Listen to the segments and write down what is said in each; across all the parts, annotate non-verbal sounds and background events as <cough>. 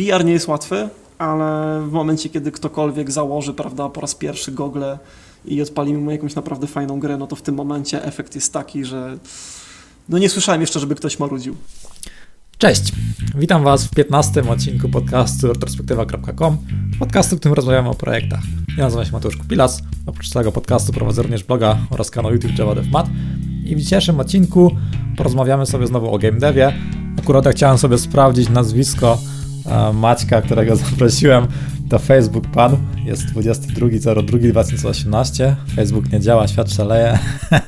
VR nie jest łatwy, ale w momencie, kiedy ktokolwiek założy, prawda, po raz pierwszy gogle i odpalimy jakąś naprawdę fajną grę, no to w tym momencie efekt jest taki, że no nie słyszałem jeszcze, żeby ktoś marudził. Cześć, witam Was w 15 odcinku podcastu retrospektywa.com, podcastu, w którym rozmawiamy o projektach. Ja nazywam się Mateusz Kupilas, oprócz tego podcastu prowadzę również bloga oraz kanał YouTube Java DevMat i w dzisiejszym odcinku porozmawiamy sobie znowu o game devie. Akurat ja chciałem sobie sprawdzić nazwisko Maćka, którego <laughs> zaprosiłem to Facebook Pan. Jest 22.02.2018. Facebook nie działa, świat szaleje,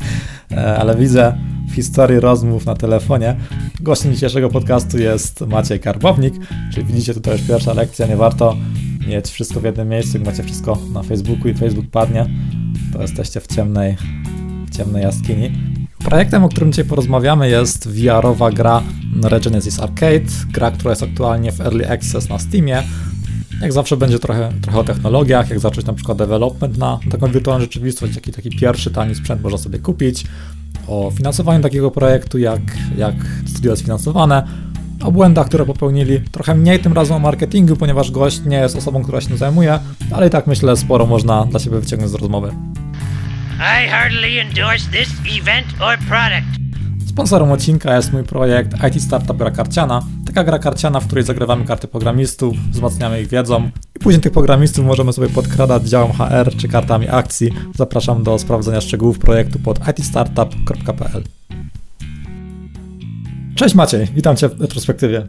<laughs> e, ale widzę w historii rozmów na telefonie. Gościem dzisiejszego podcastu jest Maciej Karbownik, czyli widzicie tutaj już pierwsza lekcja, nie warto mieć wszystko w jednym miejscu, jak macie wszystko na Facebooku i Facebook padnie, to jesteście w ciemnej, w ciemnej jaskini. Projektem, o którym dzisiaj porozmawiamy jest VR-owa gra Regenesis Arcade, gra, która jest aktualnie w Early Access na Steamie. Jak zawsze będzie trochę, trochę o technologiach, jak zacząć na przykład development na taką wirtualną rzeczywistość, jaki taki pierwszy tani sprzęt można sobie kupić, o finansowaniu takiego projektu, jak, jak studio jest finansowane, o błędach, które popełnili. Trochę mniej tym razem o marketingu, ponieważ gość nie jest osobą, która się tym zajmuje, ale i tak myślę, sporo można dla siebie wyciągnąć z rozmowy. I heartily endorse this event or product. Sponsorem odcinka jest mój projekt IT Startup Gra Karciana. Taka gra karciana, w której zagrywamy karty programistów, wzmacniamy ich wiedzą i później tych programistów możemy sobie podkradać działem HR czy kartami akcji. Zapraszam do sprawdzenia szczegółów projektu pod itstartup.pl. Cześć Maciej, witam Cię w retrospektywie.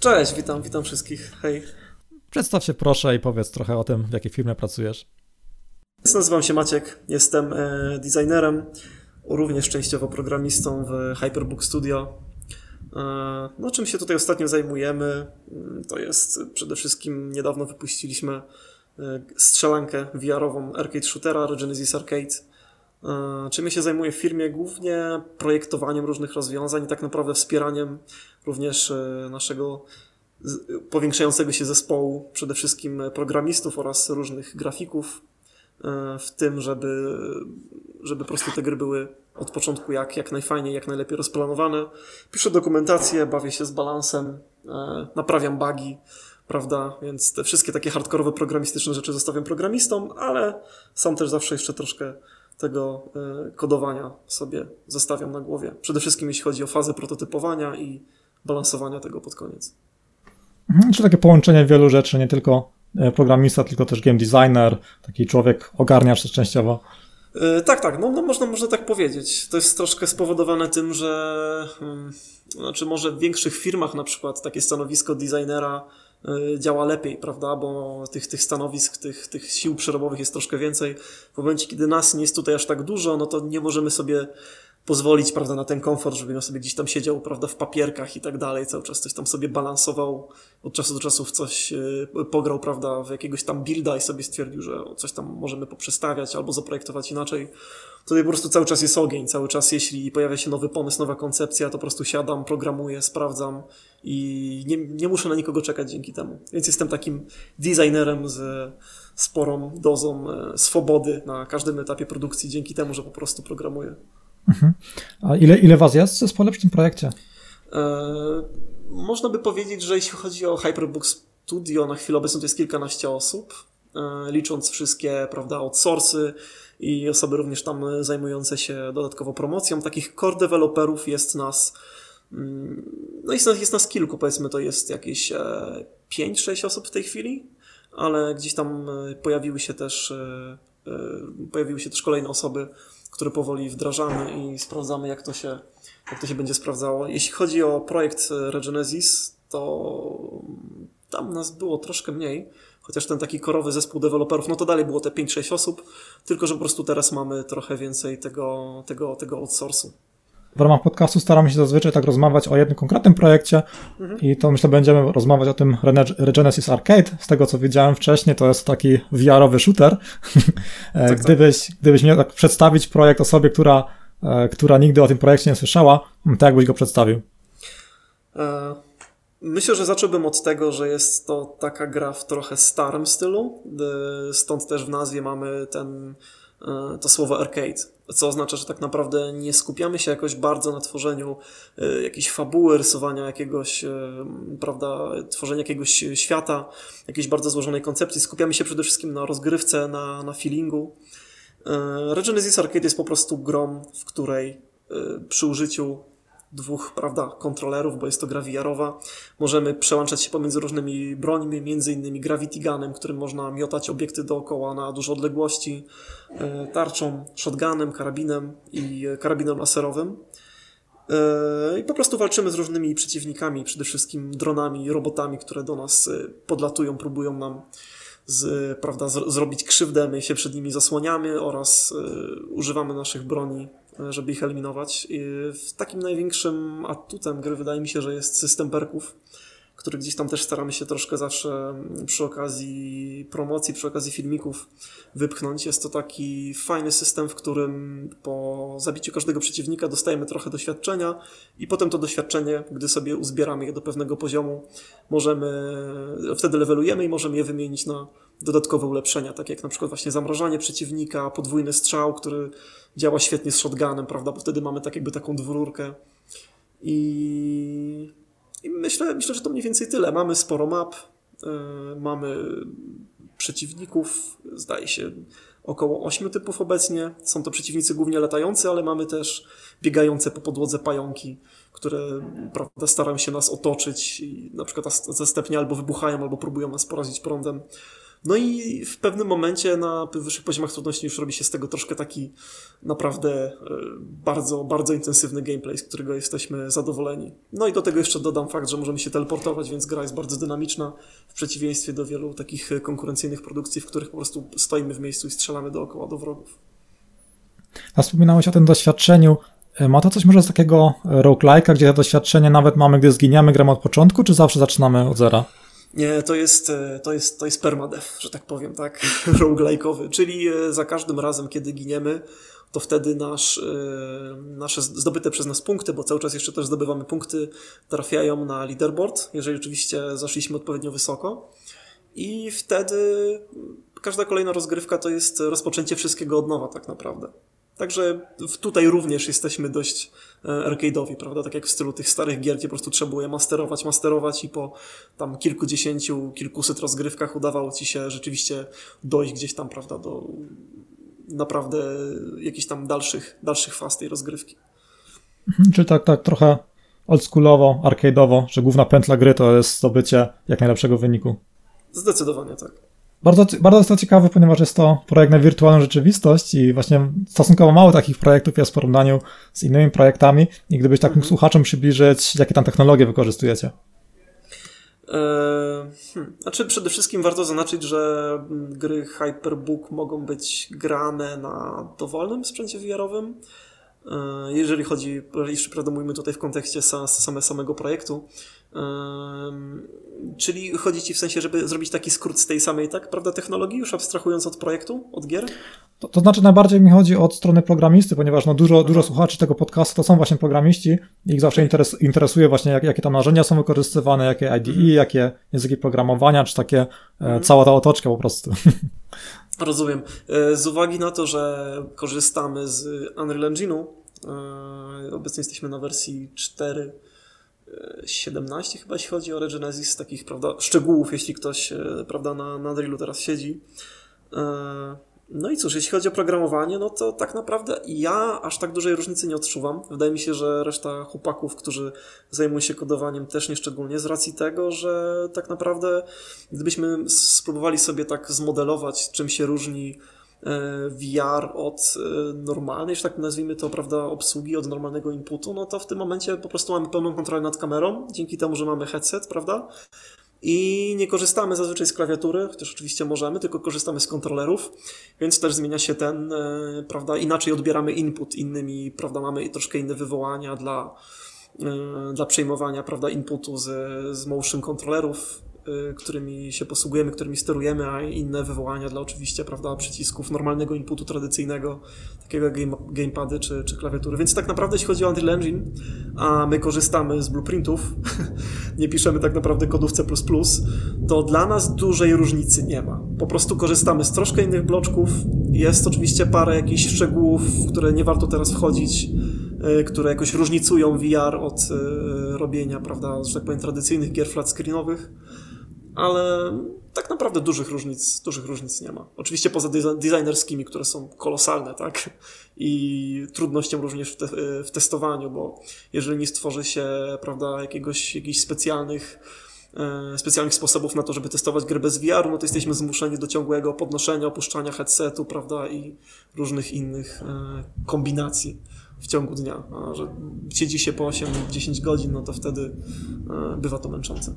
Cześć, witam, witam wszystkich. Hej. Przedstaw się proszę i powiedz trochę o tym, w jakiej firmie pracujesz. Nazywam się Maciek, jestem e, designerem również częściowo programistą w Hyperbook Studio. E, no, czym się tutaj ostatnio zajmujemy, mm, to jest przede wszystkim niedawno wypuściliśmy e, strzelankę VR-ową arcade shootera Genesis Arcade. E, czym się zajmuję w firmie? Głównie projektowaniem różnych rozwiązań i tak naprawdę wspieraniem również naszego powiększającego się zespołu, przede wszystkim programistów oraz różnych grafików, w tym, żeby żeby po prostu te gry były od początku jak, jak najfajniej, jak najlepiej rozplanowane. Piszę dokumentację, bawię się z balansem, e, naprawiam bugi, prawda? Więc te wszystkie takie hardkorowe programistyczne rzeczy zostawiam programistom, ale sam też zawsze jeszcze troszkę tego e, kodowania sobie zostawiam na głowie. Przede wszystkim jeśli chodzi o fazę prototypowania i balansowania tego pod koniec. Mhm, czy takie połączenie wielu rzeczy, nie tylko e, programista, tylko też game designer, taki człowiek ogarniacz częściowo. E, tak, tak, no, no, można, można tak powiedzieć. To jest troszkę spowodowane tym, że hmm, znaczy może w większych firmach na przykład takie stanowisko designera e, działa lepiej, prawda? Bo tych, tych stanowisk, tych, tych sił przerobowych jest troszkę więcej. W momencie, kiedy nas nie jest tutaj aż tak dużo, no to nie możemy sobie pozwolić, prawda, na ten komfort, żeby on sobie gdzieś tam siedział, prawda, w papierkach i tak dalej, cały czas coś tam sobie balansował, od czasu do czasu w coś y, pograł, prawda, w jakiegoś tam builda i sobie stwierdził, że coś tam możemy poprzestawiać albo zaprojektować inaczej. Tutaj po prostu cały czas jest ogień, cały czas jeśli pojawia się nowy pomysł, nowa koncepcja, to po prostu siadam, programuję, sprawdzam i nie, nie muszę na nikogo czekać dzięki temu. Więc jestem takim designerem z sporą dozą e, swobody na każdym etapie produkcji dzięki temu, że po prostu programuję. Mhm. A ile, ile was jest w zespole w tym projekcie? E, można by powiedzieć, że jeśli chodzi o Hyperbook Studio, na chwilę obecną to jest kilkanaście osób, e, licząc wszystkie, prawda, outsourcy i osoby również tam zajmujące się dodatkowo promocją. Takich core developerów jest nas, mm, no jest nas, jest nas kilku, powiedzmy to jest jakieś e, 5-6 osób w tej chwili, ale gdzieś tam e, pojawiły się też e, e, pojawiły się też kolejne osoby, które powoli wdrażamy i sprawdzamy, jak to się, jak to się będzie sprawdzało. Jeśli chodzi o projekt Regenesis, to tam nas było troszkę mniej, chociaż ten taki korowy zespół deweloperów, no to dalej było te 5-6 osób, tylko że po prostu teraz mamy trochę więcej tego, tego, tego outsourcu w ramach podcastu staramy się zazwyczaj tak rozmawiać o jednym konkretnym projekcie mhm. i to myślę będziemy rozmawiać o tym Regenesis Arcade. Z tego co widziałem wcześniej, to jest taki VR-owy shooter. <laughs> Tak, tak, gdybyś, gdybyś miał tak przedstawić projekt osobie, która, e, która nigdy o tym projekcie nie słyszała, to jak byś go przedstawił? E, myślę, że zacząłbym od tego, że jest to taka gra w trochę starym stylu, stąd też w nazwie mamy ten e, to słowo arcade, co oznacza, że tak naprawdę nie skupiamy się jakoś bardzo na tworzeniu e, jakiejś fabuły, rysowania jakiegoś, e, prawda, tworzenia jakiegoś świata, jakiejś bardzo złożonej koncepcji. Skupiamy się przede wszystkim na rozgrywce, na, na feelingu. Regenesis Arcade jest po prostu grą, w której przy użyciu dwóch, prawda, kontrolerów, bo jest to gra VR-owa. Możemy przełączać się pomiędzy różnymi brońmi, między innymi Gravity Gunem, którym można miotać obiekty dookoła na duże odległości, e, tarczą, shotgunem, karabinem i e, karabinem laserowym. E, I po prostu walczymy z różnymi przeciwnikami, przede wszystkim dronami, robotami, które do nas podlatują, próbują nam z, prawda, z, zrobić krzywdę, my się przed nimi zasłaniamy oraz używamy naszych broni żeby ich eliminować. W takim największym atutem gry wydaje mi się, że jest system perków, który gdzieś tam też staramy się troszkę zawsze przy okazji promocji, przy okazji filmików wypchnąć. Jest to taki fajny system, w którym po zabiciu każdego przeciwnika dostajemy trochę doświadczenia i potem to doświadczenie, gdy sobie uzbieramy je do pewnego poziomu, możemy, wtedy levelujemy i możemy je wymienić na dodatkowe ulepszenia, tak jak na przykład właśnie zamrażanie przeciwnika, podwójny strzał, który działa świetnie z shotgunem, prawda, bo wtedy mamy tak jakby taką dwururkę i, i myślę, myślę, że to mniej więcej tyle. Mamy sporo map, yy, mamy przeciwników, zdaje się około 8 typów obecnie. Są to przeciwnicy głównie latający, ale mamy też biegające po podłodze pająki, które prawda, starają się nas otoczyć i na przykład zastępnie albo wybuchają, albo próbują nas porazić prądem. No i w pewnym momencie na wyższych poziomach trudności już robi się z tego troszkę taki naprawdę e, bardzo, bardzo intensywny gameplay, z którego jesteśmy zadowoleni. No i do tego jeszcze dodam fakt, że możemy się teleportować, więc gra jest bardzo dynamiczna w przeciwieństwie do wielu takich konkurencyjnych produkcji, w których po prostu stoimy w miejscu i strzelamy dookoła do wrogów. A wspominałeś o tym doświadczeniu. E, ma to coś może z takiego roguelike'a, gdzie to doświadczenie nawet mamy, gdy zginiemy, gramy od początku, czy zawsze zaczynamy od zera? Nie, to jest, e, to jest, to jest permadeath, że tak powiem, tak? <laughs> Roguelike'owy, czyli e, za każdym razem, kiedy giniemy, to wtedy nasz, e, nasze zdobyte przez nas punkty, bo cały czas jeszcze też zdobywamy punkty, trafiają na leaderboard, jeżeli oczywiście zaszliśmy odpowiednio wysoko. I wtedy każda kolejna rozgrywka to jest rozpoczęcie wszystkiego od nowa, tak naprawdę. Także tutaj również jesteśmy dość arcade'owi, prawda? Tak jak w stylu tych starych gier, gdzie po prostu trzeba było je masterować, masterować i po tam kilkudziesięciu, kilkuset rozgrywkach udawało ci się rzeczywiście dojść gdzieś tam, prawda, do naprawdę jakichś tam dalszych, dalszych faz tej rozgrywki. Mhm, Czy tak, tak trochę oldschoolowo, arcade'owo, że główna pętla gry to jest zdobycie jak najlepszego wyniku? Zdecydowanie tak. Bardzo, bardzo jest to ciekawe, ponieważ jest to projekt na wirtualną rzeczywistość i właśnie stosunkowo mało takich projektów jest w porównaniu z innymi projektami. I gdybyś takim mhm. słuchaczom przybliżyć, jakie tam technologie wykorzystujecie? Eee, hmm. Znaczy, przede wszystkim warto zaznaczyć, że gry Hyperbook mogą być grane na dowolnym sprzęcie VR-owym. Eee, jeżeli chodzi, jeszcze prawda mówimy tutaj w kontekście same, samego projektu, Czyli chodzi ci w sensie, żeby zrobić taki skrót z tej samej, tak, prawda, technologii, już abstrahując od projektu, od gier? To, to znaczy najbardziej mi chodzi od strony programisty, ponieważ no dużo, dużo słuchaczy tego podcastu to są właśnie programiści i ich zawsze interes, interesuje właśnie jak, jakie tam narzędzia są wykorzystywane, jakie IDE, mhm. jakie języki programowania, czy takie e, mhm. cała ta otoczka po prostu. <laughs> Rozumiem. E, z uwagi na to, że korzystamy z Unreal Engine'u, e, obecnie jesteśmy na wersji 4 17 chyba, jeśli chodzi o Regenesis, takich prawda, szczegółów, jeśli ktoś e, prawda, na, na Drillu teraz siedzi. No i cóż, jeśli chodzi o programowanie, no to tak naprawdę ja aż tak dużej różnicy nie odczuwam. Wydaje mi się, że reszta chłopaków, którzy zajmują się kodowaniem też nieszczególnie, z racji tego, że tak naprawdę gdybyśmy spróbowali sobie tak zmodelować, czym się różni E, VR od e, normalnej, że tak nazwijmy to, prawda, obsługi, od normalnego inputu, no to w tym momencie po prostu mamy pełną kontrolę nad kamerą, dzięki temu, że mamy headset, prawda? I nie korzystamy zazwyczaj z klawiatury, chociaż oczywiście możemy, tylko korzystamy z kontrolerów, więc też zmienia się ten, e, prawda, inaczej odbieramy input innymi, prawda, mamy troszkę inne wywołania dla, dla przejmowania, prawda, inputu z, z motion kontrolerów, którymi się posługujemy, którymi sterujemy, a inne wywołania dla oczywiście, prawda, przycisków normalnego inputu tradycyjnego, takiego jak game, gamepady czy, czy klawiatury. Więc tak naprawdę jeśli chodzi o Unreal Engine, a my korzystamy z blueprintów, <laughs> nie piszemy tak naprawdę kodów C++, to dla nas dużej różnicy nie ma. Po prostu korzystamy z troszkę innych bloczków, Jest oczywiście parę jakichś szczegółów, w które nie warto teraz wchodzić, y, które jakoś różnicują VR od y, robienia, prawda, że tak powiem, tradycyjnych gier flat screenowych, ale tak naprawdę dużych różnic, dużych różnic nie ma. Oczywiście poza designerskimi, które są kolosalne, tak? I trudnością również w, te, w testowaniu, bo jeżeli nie stworzy się, prawda, jakiegoś, jakichś specjalnych E, specjalnych sposobów na to, żeby testować grę bez VR, no to jesteśmy zmuszeni do ciągłego podnoszenia, opuszczania headsetu, prawda, i różnych innych e, kombinacji w ciągu dnia. A że siedzi się po 8-10 godzin, no to wtedy e, bywa to męczące.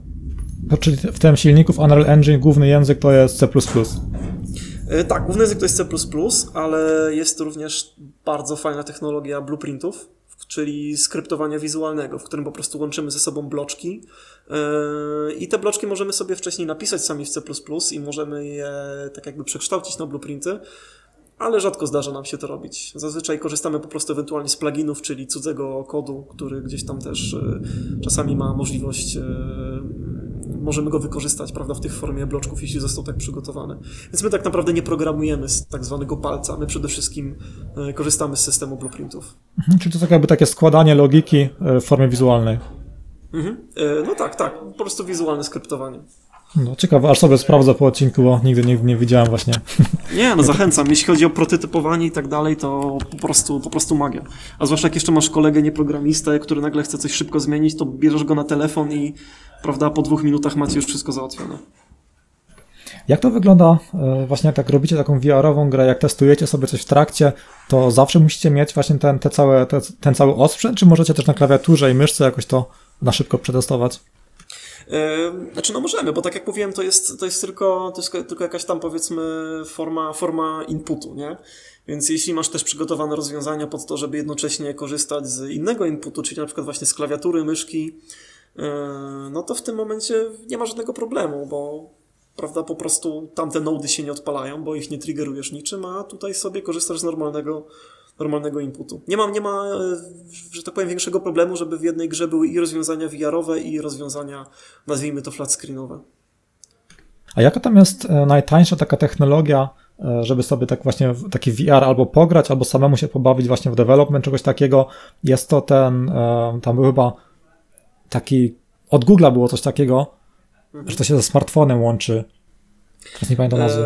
No, czyli w tym silniku w Unreal Engine główny język to jest C++? Tak, główny język to jest C++, ale jest również bardzo fajna technologia blueprintów, czyli skryptowania wizualnego, w którym po prostu łączymy ze sobą bloczki yy, i te bloczki możemy sobie wcześniej napisać sami w C++ i możemy je tak jakby przekształcić na blueprinty, ale rzadko zdarza nam się to robić. Zazwyczaj korzystamy po prostu ewentualnie z pluginów, czyli cudzego kodu, który gdzieś tam też yy, czasami ma możliwość możemy go wykorzystać, prawda, w tych formie bloczków, jeśli został tak przygotowany. Więc my tak naprawdę nie programujemy z tak zwanego palca, my przede wszystkim e, korzystamy z systemu blueprintów. Mhm, czyli to tak jakby takie składanie logiki e, w formie wizualnej. Mhm. E, no tak, tak, po prostu wizualne skryptowanie. No, ciekawe, aż sobie sprawdzę po odcinku, bo nigdy, nigdy nie widziałem właśnie. <laughs> Nie, no zachęcam. Jeśli chodzi o prototypowanie i tak dalej, to po prostu, po prostu magia. A zwłaszcza jak jeszcze masz kolegę nieprogramistę, który nagle chce coś szybko zmienić, to bierzesz go na telefon i prawda, po dwóch minutach macie już wszystko załatwione. Jak to wygląda e, właśnie jak tak robicie taką VR-ową grę, jak testujecie sobie coś w trakcie, to zawsze musicie mieć właśnie ten, te całe, te, ten cały osprzęt, czy możecie też na klawiaturze i myszce jakoś to na szybko przetestować? Znaczy, no możemy, bo tak jak mówiłem, to jest, to jest, tylko, to jest tylko jakaś tam powiedzmy forma, forma inputu, nie? Więc jeśli masz też przygotowane rozwiązania pod to, żeby jednocześnie korzystać z innego inputu, czyli na przykład właśnie z klawiatury, myszki, no to w tym momencie nie ma żadnego problemu, bo prawda, po prostu tamte nody się nie odpalają, bo ich nie triggerujesz niczym, a tutaj sobie korzystasz z normalnego normalnego inputu. Nie ma, nie ma, e, że tak powiem, większego problemu, żeby w jednej grze były i rozwiązania VR-owe, i rozwiązania, nazwijmy to flat screenowe. A jaka tam jest e, najtańsza taka technologia, e, żeby sobie tak właśnie taki VR albo pograć, albo samemu się pobawić właśnie w development czegoś takiego? Jest to ten, tam był chyba taki, od Google'a było coś takiego, mhm. że to się ze smartfonem łączy. Teraz nie pamiętam nazwy.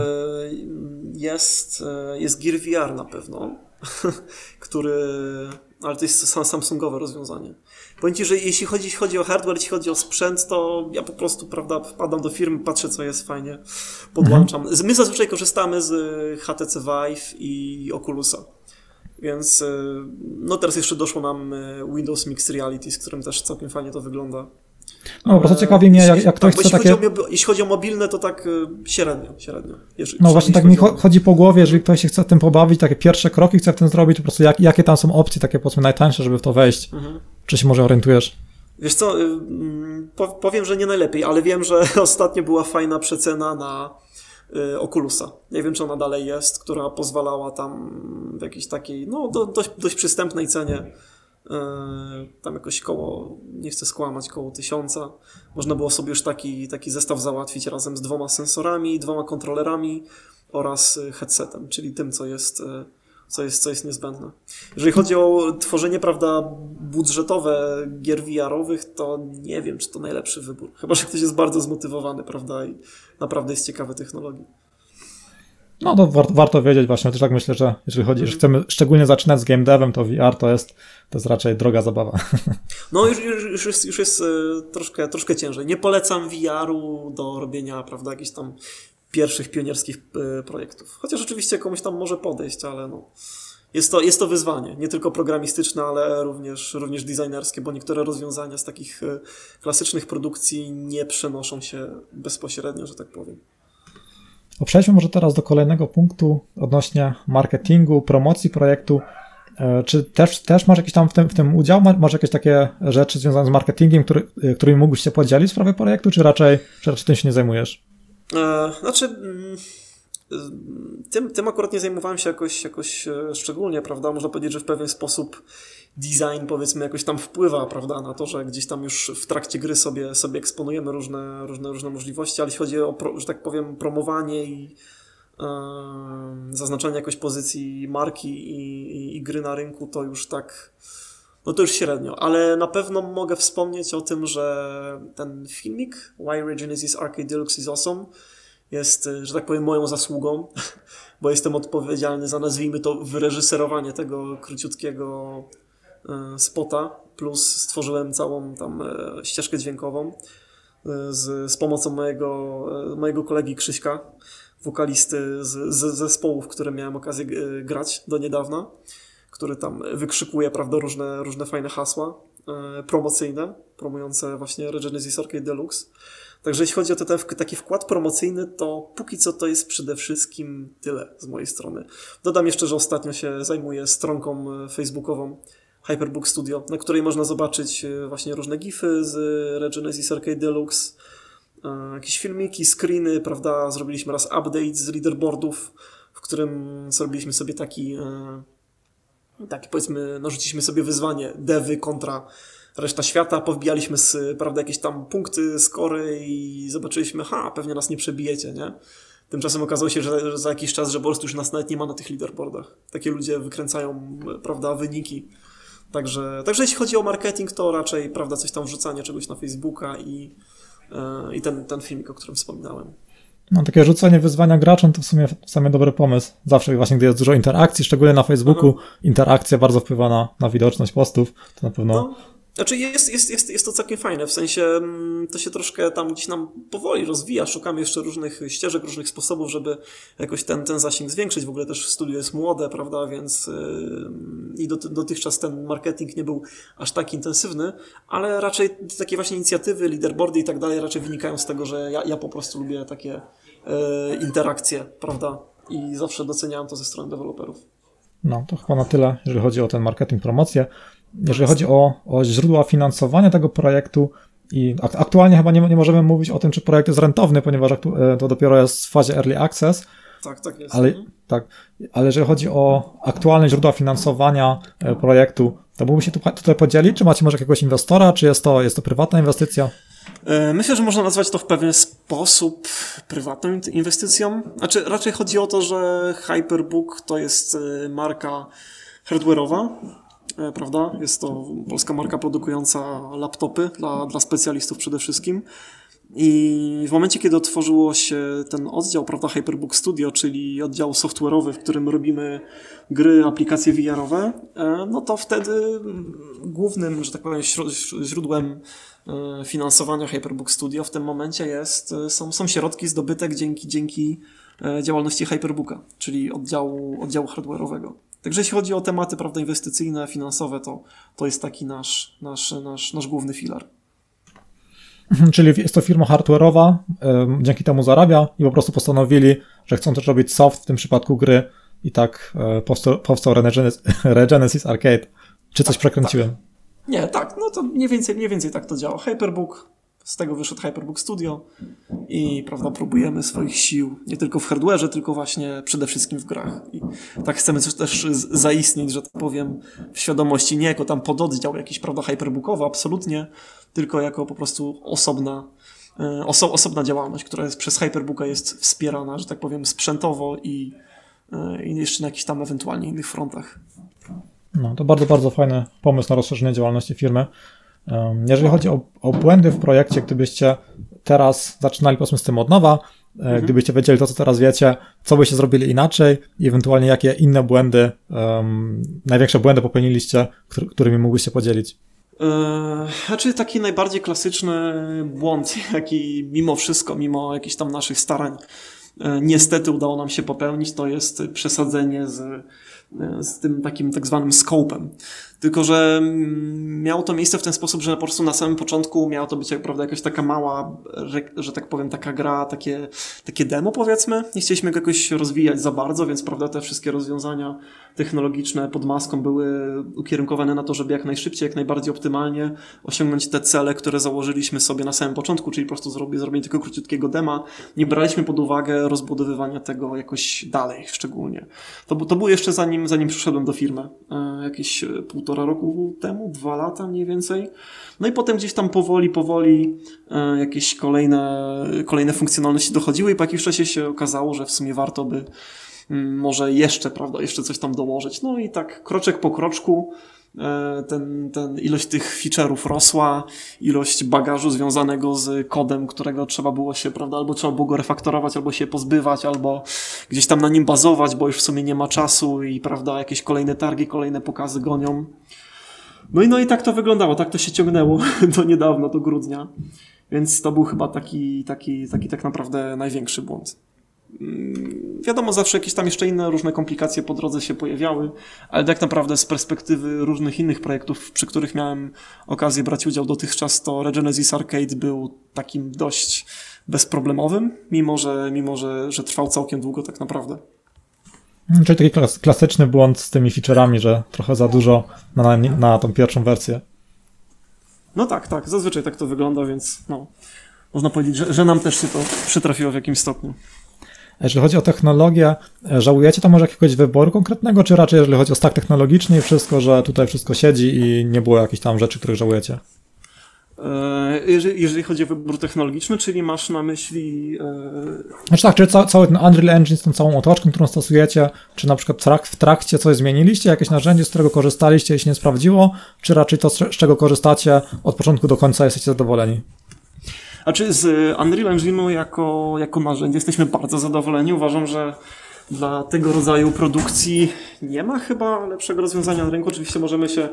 Jest, jest Gear VR na pewno. <laughs> który. Ale to jest Samsungowe rozwiązanie. Powiem Ci, że jeśli chodzi, chodzi o hardware, jeśli chodzi o sprzęt, to ja po prostu, prawda, wpadam do firmy, patrzę, co jest fajnie, podłączam. Mhm. My zazwyczaj korzystamy z HTC Vive i Oculusa. Więc y, no teraz jeszcze doszło nam y, Windows Mixed Reality, z którym też całkiem fajnie to wygląda. No, po prostu ciekawi mnie, jak, jak ktoś tak, chce takie... Chodzi o, jeśli chodzi o mobilne, to tak średnio, średnio. no właśnie tak mi chodzi po głowie, jeżeli ktoś się chce tym pobawić, takie pierwsze kroki chce w tym zrobić, po prostu jak, jakie tam są opcje, takie powiedzmy najtańsze, żeby w to wejść. Mhm. Czy się może orientujesz? Wiesz co, y, mm, powiem, że nie najlepiej, ale wiem, że <laughs> ostatnio była fajna przecena na Oculusa. Nie wiem, czy ona dalej jest, która pozwalała tam w jakiejś takiej, no dość, dość przystępnej cenie E, tam jakoś koło, nie chcę skłamać, koło tysiąca. Można było sobie już taki, taki zestaw załatwić razem z dwoma sensorami, dwoma kontrolerami oraz e, headsetem, czyli tym, co jest, co jest, co jest niezbędne. Jeżeli chodzi o tworzenie, prawda, budżetowe gier VR-owych, to nie wiem, czy to najlepszy wybór. Chyba, że ktoś jest bardzo zmotywowany, prawda, i naprawdę jest ciekawy technologii. No to war, warto wiedzieć właśnie, też tak myślę, że jeżeli chodzi, że chcemy szczególnie zaczynać z game devem, to VR to jest, to jest raczej droga zabawa. <laughs> No już, już, już jest, już jest e, troszkę, troszkę ciężej. Nie polecam VR-u do robienia, prawda, jakichś tam pierwszych pionierskich e, projektów. Chociaż oczywiście komuś tam może podejść, ale no. Jest to, jest to wyzwanie, nie tylko programistyczne, ale również, również designerskie, bo niektóre rozwiązania z takich e, klasycznych produkcji nie przenoszą się bezpośrednio, że tak powiem. Przejdźmy może teraz do kolejnego punktu odnośnie marketingu, promocji projektu. E, czy też, też masz jakiś tam w tym, w tym udział? Masz jakieś takie rzeczy związane z marketingiem, który, którymi mógłbyś się podzielić w sprawie projektu, czy raczej, czy raczej tym się nie zajmujesz? E, znaczy, mm, tym, tym akurat nie zajmowałem się jakoś, jakoś szczególnie, prawda? Można powiedzieć, że w pewien sposób design powiedzmy jakoś tam wpływa, prawda, na to, że gdzieś tam już w trakcie gry sobie, sobie eksponujemy różne, różne, różne możliwości, ale jeśli chodzi o, że tak powiem, promowanie i zaznaczanie jakoś pozycji marki i, i, i gry na rynku to już tak no to już średnio, ale na pewno mogę wspomnieć o tym, że ten filmik Why Genesis Arcade Deluxe is Awesome jest, że tak powiem, moją zasługą, <laughs> bo jestem odpowiedzialny za, nazwijmy to, wyreżyserowanie tego króciutkiego e, spota, plus stworzyłem całą tam e, ścieżkę dźwiękową e, z, z pomocą mojego, mojego kolegi Krzyśka, wokalisty z, z zespołów, które miałem okazję grać do niedawna który tam wykrzykuje, prawda, różne, różne fajne hasła e, promocyjne, promujące właśnie Regenesis Arcade Deluxe. Także jeśli chodzi o ten taki wkład promocyjny, to póki co to jest przede wszystkim tyle z mojej strony. Dodam jeszcze, że ostatnio się zajmuję stronką e, facebookową Hyperbook Studio, na której można zobaczyć e, właśnie różne gify z Regenesis Arcade Deluxe, jakieś filmiki, screeny, prawda, zrobiliśmy raz update z leaderboardów, w którym zrobiliśmy sobie taki tak powiedzmy, narzuciliśmy sobie wyzwanie dewy kontra reszta świata, powbijaliśmy z, prawda, jakieś tam punkty, skory i zobaczyliśmy, ha, pewnie nas nie przebijecie, nie? Tymczasem okazało się, że, za jakiś czas, że po już nas nawet nie ma na tych leaderboardach. Takie ludzie wykręcają, prawda, wyniki. Także, także jeśli chodzi o marketing, to raczej, prawda, coś tam wrzucanie czegoś na Facebooka i, yy, i ten, ten filmik, o którym wspominałem. No, takie rzucenie wyzwania graczom to w sumie, w sumie dobry pomysł. Zawsze właśnie, gdy jest dużo interakcji, szczególnie na Facebooku, mhm. interakcja bardzo wpływa na, na widoczność postów, to na pewno... No. Znaczy jest, jest, jest, jest to całkiem fajne, w sensie mm, to się troszkę tam gdzieś nam powoli rozwija, szukamy jeszcze różnych ścieżek, różnych sposobów, żeby jakoś ten, ten zasięg zwiększyć. W ogóle też studio jest młode, prawda, więc i dotychczas ten marketing nie był aż tak intensywny, ale raczej takie właśnie inicjatywy, leaderboardy i tak dalej raczej wynikają z tego, że ja, ja po prostu lubię takie interakcje, prawda, i zawsze doceniałem to ze strony deweloperów. No, to chyba na tyle, jeżeli chodzi o ten marketing, promocję. Jeżeli chodzi o, o źródła finansowania tego projektu, i aktualnie chyba nie, nie możemy mówić o tym, czy projekt jest rentowny, ponieważ e, to dopiero jest w fazie early access. Tak, tak jest. Ale, tak, ale jeżeli chodzi o aktualne źródła finansowania e, projektu, to mógłby się tu, tutaj podzielić? Czy macie może jakiegoś inwestora, czy jest to, jest to prywatna inwestycja? E, myślę, że można nazwać to w pewien sposób prywatną inwestycją. Znaczy, raczej chodzi o to, że Hyperbook to jest marka hardware'owa, E, prawda? Jest to polska marka produkująca laptopy dla, dla specjalistów przede wszystkim. I w momencie, kiedy otworzyło się ten oddział, prawda, Hyperbook Studio, czyli oddział software'owy, w którym robimy gry, aplikacje VR-owe, e, no to wtedy głównym, że tak powiem, źródłem e, finansowania Hyperbook Studio w tym momencie jest, są, są środki zdobyte dzięki, dzięki działalności Hyperbooka, czyli oddziału, oddziału hardware'owego. Także jeśli chodzi o tematy prawda, inwestycyjne, finansowe, to, to jest taki nasz, nasz, nasz, nasz główny filar. Mhm, czyli jest to firma hardware'owa, dzięki temu zarabia i po prostu postanowili, że chcą też robić soft, w tym przypadku gry i tak e, powstał, powstał <laughs> Regenesis Arcade. Czy coś tak, przekręciłem? Tak. Nie, tak, no to mniej więcej, mniej więcej tak to działa. Hyperbook, z tego wyszedł Hyperbook Studio i prawda, próbujemy swoich sił nie tylko w hardware'ze, tylko właśnie przede wszystkim w grach. I tak chcemy też zaistnieć, że tak powiem, w świadomości nie jako tam pododdział jakiś, prawda, hyperbookowy, absolutnie, tylko jako po prostu osobna, e, oso, osobna działalność, która jest przez Hyperbooka jest wspierana, że tak powiem, sprzętowo i, e, i jeszcze na jakichś tam ewentualnie innych frontach. No, to bardzo, bardzo fajny pomysł na rozszerzenie działalności firmy. Jeżeli chodzi o, o, błędy w projekcie, gdybyście teraz zaczynali powiedzmy z tym od nowa, e, mhm. gdybyście wiedzieli to, co teraz wiecie, co byście zrobili inaczej i ewentualnie jakie inne błędy, um, największe błędy popełniliście, którymi mógłbyście podzielić? Znaczy taki najbardziej klasyczny błąd, <laughs> jaki mimo wszystko, mimo jakichś tam naszych starań, e, niestety udało nam się popełnić, to jest przesadzenie z, e, z tym takim tak zwanym scopem. Tylko, że mm, miało to miejsce w ten sposób, że po prostu na samym początku miała to być jak, prawda, jakaś taka mała, że, tak powiem, taka gra, takie, takie demo powiedzmy. Nie chcieliśmy go jakoś rozwijać za bardzo, więc prawda, te wszystkie rozwiązania technologiczne pod maską były ukierunkowane na to, żeby jak najszybciej, jak najbardziej optymalnie osiągnąć te cele, które założyliśmy sobie na samym początku, czyli po prostu zrobienie, zrobienie tylko króciutkiego dema. Nie braliśmy pod uwagę rozbudowywania tego jakoś dalej szczególnie. To, to było jeszcze zanim, zanim przyszedłem do firmy, e, jakieś e, półtora roku temu, dwa lata mniej więcej. No i potem gdzieś tam powoli, powoli e, jakieś kolejne, kolejne funkcjonalności dochodziły i po jakimś czasie się okazało, że w sumie warto by mm, może jeszcze, prawda, jeszcze coś tam dołożyć. No i tak kroczek po kroczku ten, ten ilość tych feature'ów rosła, ilość bagażu związanego z kodem, którego trzeba było się, prawda, albo trzeba było go refaktorować, albo się pozbywać, albo gdzieś tam na nim bazować, bo już w sumie nie ma czasu i, prawda, jakieś kolejne targi, kolejne pokazy gonią. No i, no i tak to wyglądało, tak to się ciągnęło <laughs> do niedawna, do grudnia. Więc to był chyba taki, taki, taki tak naprawdę największy błąd. Mm, Wiadomo, zawsze jakieś tam jeszcze inne różne komplikacje po drodze się pojawiały, ale tak naprawdę z perspektywy różnych innych projektów, przy których miałem okazję brać udział dotychczas, to Regenesis Arcade był takim dość bezproblemowym, mimo że, mimo że, że trwał całkiem długo tak naprawdę. Czyli taki klas klasyczny błąd z tymi featureami, że trochę za dużo na, na tą pierwszą wersję. No tak, tak, zazwyczaj tak to wygląda, więc no, można powiedzieć, że, że nam też się to przytrafiło w jakimś stopniu. Jeżeli chodzi o technologię, e, żałujecie to może jakiegoś wyboru konkretnego, czy raczej jeżeli chodzi o stack technologiczny i wszystko, że tutaj wszystko siedzi i nie było jakichś tam rzeczy, których żałujecie? E, Jeżeli, jeżeli chodzi o wybór technologiczny, czyli masz na myśli. e, Znaczy tak, czy ca cały ten Unreal Engine z tą całą otoczką, którą stosujecie, czy na przykład w, trak w trakcie coś zmieniliście, jakieś narzędzie, z którego korzystaliście i się nie sprawdziło, czy raczej to, z czego korzystacie od początku do końca jesteście zadowoleni? A czy z Unreal Engine'u jako, jako narzędzie jesteśmy bardzo zadowoleni? Uważam, że dla tego rodzaju produkcji nie ma chyba lepszego rozwiązania na rynku. Oczywiście możemy się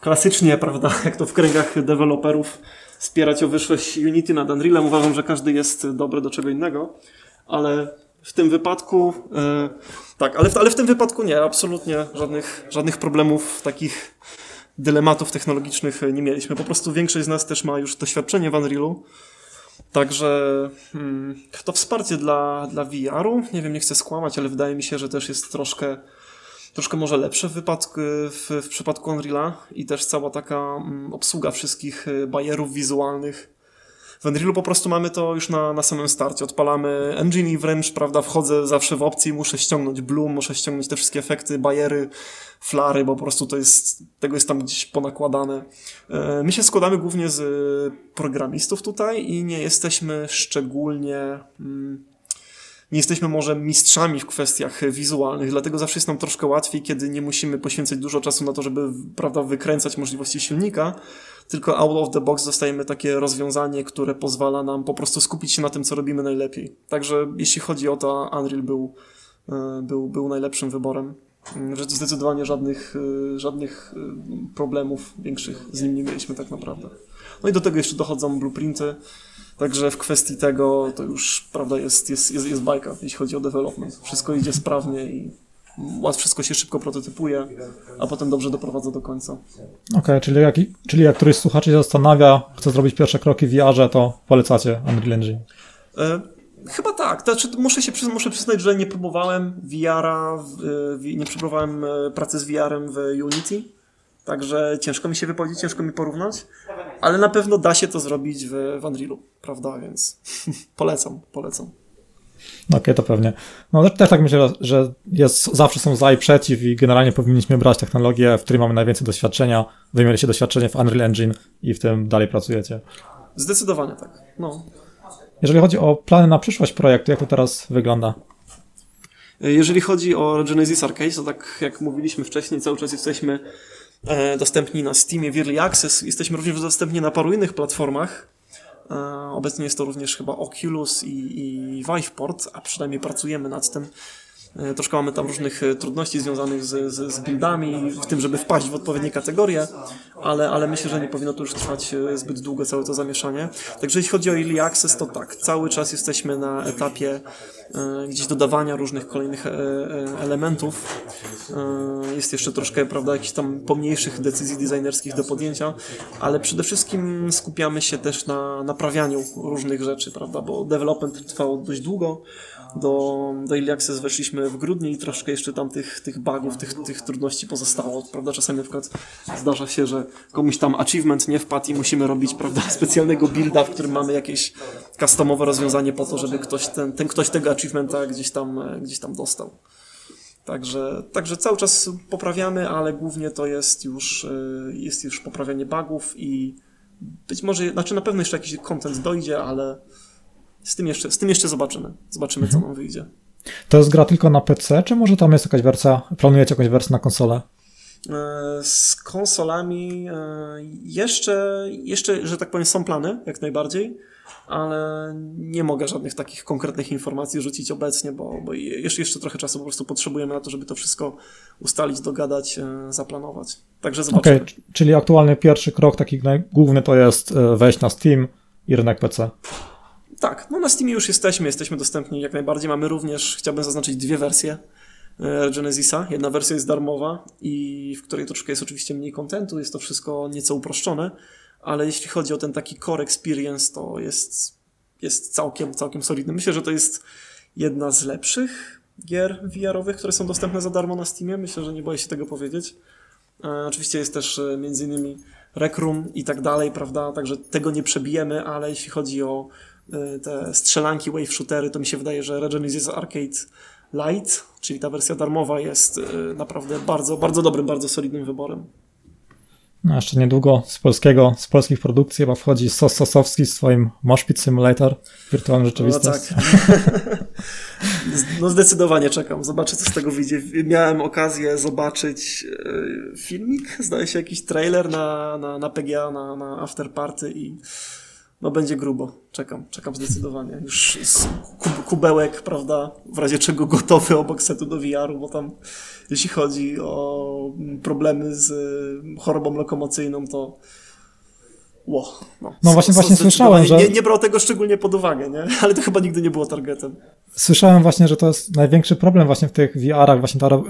klasycznie, prawda, <laughs> jak to w kręgach deweloperów, spierać o wyższość Unity nad Unrealem. Uważam, że każdy jest dobry do czego innego, ale w tym wypadku, e, tak, ale w, ale w tym wypadku nie, absolutnie żadnych, żadnych problemów takich dylematów technologicznych nie mieliśmy. Po prostu większość z nas też ma już doświadczenie w Unrealu. Także hmm, to wsparcie dla, dla VR-u, nie wiem, nie chcę skłamać, ale wydaje mi się, że też jest troszkę, troszkę może lepsze w, wypadku, w, w przypadku Unreala i też cała taka mm, obsługa wszystkich y, bajerów wizualnych. W Unrealu po prostu mamy to już na, na samym starcie. Odpalamy engine i wręcz, prawda, wchodzę zawsze w opcję i muszę ściągnąć Bloom, muszę ściągnąć te wszystkie efekty, bajery, flary, bo po prostu to jest, tego jest tam gdzieś ponakładane. E, My się składamy głównie z e, programistów tutaj i nie jesteśmy szczególnie. mm, Nie jesteśmy może mistrzami w kwestiach wizualnych, dlatego zawsze jest nam troszkę łatwiej, kiedy nie musimy poświęcać dużo czasu na to, żeby prawda, wykręcać możliwości silnika, tylko out of the box dostajemy takie rozwiązanie, które pozwala nam po prostu skupić się na tym, co robimy najlepiej. Także jeśli chodzi o to, Unreal był, e, był, był najlepszym wyborem. Mm, Zdecydowanie żadnych, e, żadnych e, problemów większych z nim nie mieliśmy tak naprawdę. No i do tego jeszcze dochodzą blueprinty, także w kwestii tego to już prawda jest, jest, jest, jest bajka, jeśli chodzi o development. Wszystko idzie sprawnie i wszystko się szybko prototypuje, a potem dobrze doprowadza do końca. Okej, czyli, jak, czyli jak któryś słuchaczy się zastanawia, chce zrobić pierwsze kroki w VR-ze, to polecacie Unreal Engine. E, Chyba tak. Znaczy, muszę się przyznać, muszę przyznać, że nie próbowałem VR-a, nie próbowałem e, pracy z VR-em w Unity. Także ciężko mi się wypowiedzieć, ciężko mi porównać, ale na pewno da się to zrobić w, w Unrealu, prawda? Więc <laughs> polecam, polecam. Okej, to pewnie. No też- też tak myślę, że jest, zawsze są za i przeciw i generalnie powinniśmy brać technologię, w której mamy najwięcej doświadczenia. Wy mieliście doświadczenie w Unreal Engine i w tym dalej pracujecie. Zdecydowanie tak. No. Jeżeli chodzi o plany na przyszłość projektu, jak to teraz wygląda? Jeżeli chodzi o Genesis Arcade, to tak jak mówiliśmy wcześniej, cały czas jesteśmy e, dostępni na Steamie w Early Access. Jesteśmy również dostępni na paru innych platformach. E, Obecnie jest to również chyba Oculus i, i Viveport, a przynajmniej pracujemy nad tym. E, Troszkę mamy tam różnych e, trudności związanych z, z, z buildami, w tym, żeby wpaść w odpowiednie kategorie, ale, ale myślę, że nie powinno to już trwać e, zbyt długo całe to zamieszanie. Także jeśli chodzi o Early Access, to tak, cały czas jesteśmy na etapie gdzieś dodawania różnych kolejnych elementów. Jest jeszcze troszkę, prawda, jakichś tam pomniejszych decyzji designerskich do podjęcia, ale przede wszystkim skupiamy się też na naprawianiu różnych rzeczy, prawda, bo development trwał dość długo. Do, do Early Access weszliśmy w grudniu i troszkę jeszcze tam tych, tych bugów, tych, tych trudności pozostało, prawda? Czasami na przykład zdarza się, że komuś tam achievement nie wpadł i musimy robić, prawda, <laughs> specjalnego builda, w którym mamy jakieś customowe rozwiązanie po to, żeby ktoś ten, ten ktoś tego achievementa gdzieś tam, e, gdzieś tam dostał. Także, także cały czas poprawiamy, ale głównie to jest już, e, jest już poprawianie bugów i być może, znaczy na pewno jeszcze jakiś content dojdzie, ale z tym jeszcze, z tym jeszcze zobaczymy. Zobaczymy, co nam wyjdzie. To jest gra tylko na PC, czy może tam jest jakaś wersja, planujecie jakąś wersję na konsolę? E, z konsolami e, jeszcze, jeszcze, że tak powiem, są plany, jak najbardziej, ale nie mogę żadnych takich konkretnych informacji rzucić obecnie, bo, bo jeszcze, jeszcze trochę czasu po prostu potrzebujemy na to, żeby to wszystko ustalić, dogadać, e, zaplanować. Także zobaczymy. Okay, czyli aktualny pierwszy krok, taki główny, to jest wejść na Steam i rynek PC. Tak, no na Steamie już jesteśmy, jesteśmy dostępni jak najbardziej. Mamy również, chciałbym zaznaczyć, dwie wersje e, Genesisa. Jedna wersja jest darmowa i w której troszkę jest oczywiście mniej kontentu, jest to wszystko nieco uproszczone, ale jeśli chodzi o ten taki core experience, to jest, jest całkiem, całkiem solidny. Myślę, że to jest jedna z lepszych gier VR-owych, które są dostępne za darmo na Steamie. Myślę, że nie boję się tego powiedzieć. E, oczywiście jest też e, innymi Rec Room i tak dalej, prawda? Także tego nie przebijemy, ale jeśli chodzi o te strzelanki, wave shootery, to mi się wydaje, że Regenesis Arcade Lite, czyli ta wersja darmowa jest y, naprawdę bardzo, bardzo dobrym, bardzo solidnym wyborem. No jeszcze niedługo z polskiego, z polskich produkcji chyba wchodzi Sos Sosowski z swoim Moshpit Simulator, wirtualna rzeczywistość. No tak. <laughs> no zdecydowanie czekam, zobaczę co z tego wyjdzie. Miałem okazję zobaczyć y, filmik, zdaje się jakiś trailer na, na, na PGA, na, na After Party i no będzie grubo. Czekam, czekam zdecydowanie. Już kubełek, prawda, w razie czego gotowy obok setu do VR-u, bo tam jeśli chodzi o problemy z chorobą lokomocyjną, to Ło, no, no właśnie, właśnie słyszałem, że... Nie, nie brał tego szczególnie pod uwagę, nie? Ale to chyba nigdy nie było targetem. Słyszałem właśnie, że to jest największy problem właśnie w tych VR-ach, właśnie ta, e,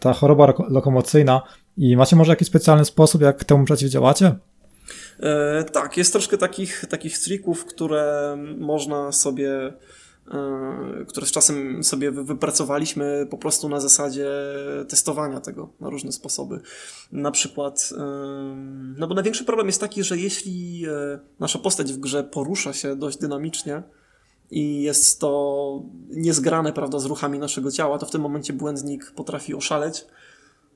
ta choroba lokomocyjna i macie może jakiś specjalny sposób, jak temu przeciwdziałacie? E, tak, jest troszkę takich, takich trików, które można sobie e, które z czasem sobie wypracowaliśmy po prostu na zasadzie testowania tego na różne sposoby. Na przykład, e, no bo największy problem jest taki, że jeśli nasza postać w grze porusza się dość dynamicznie i jest to niezgrane, prawda, z ruchami naszego ciała, to w tym momencie błędnik potrafi oszaleć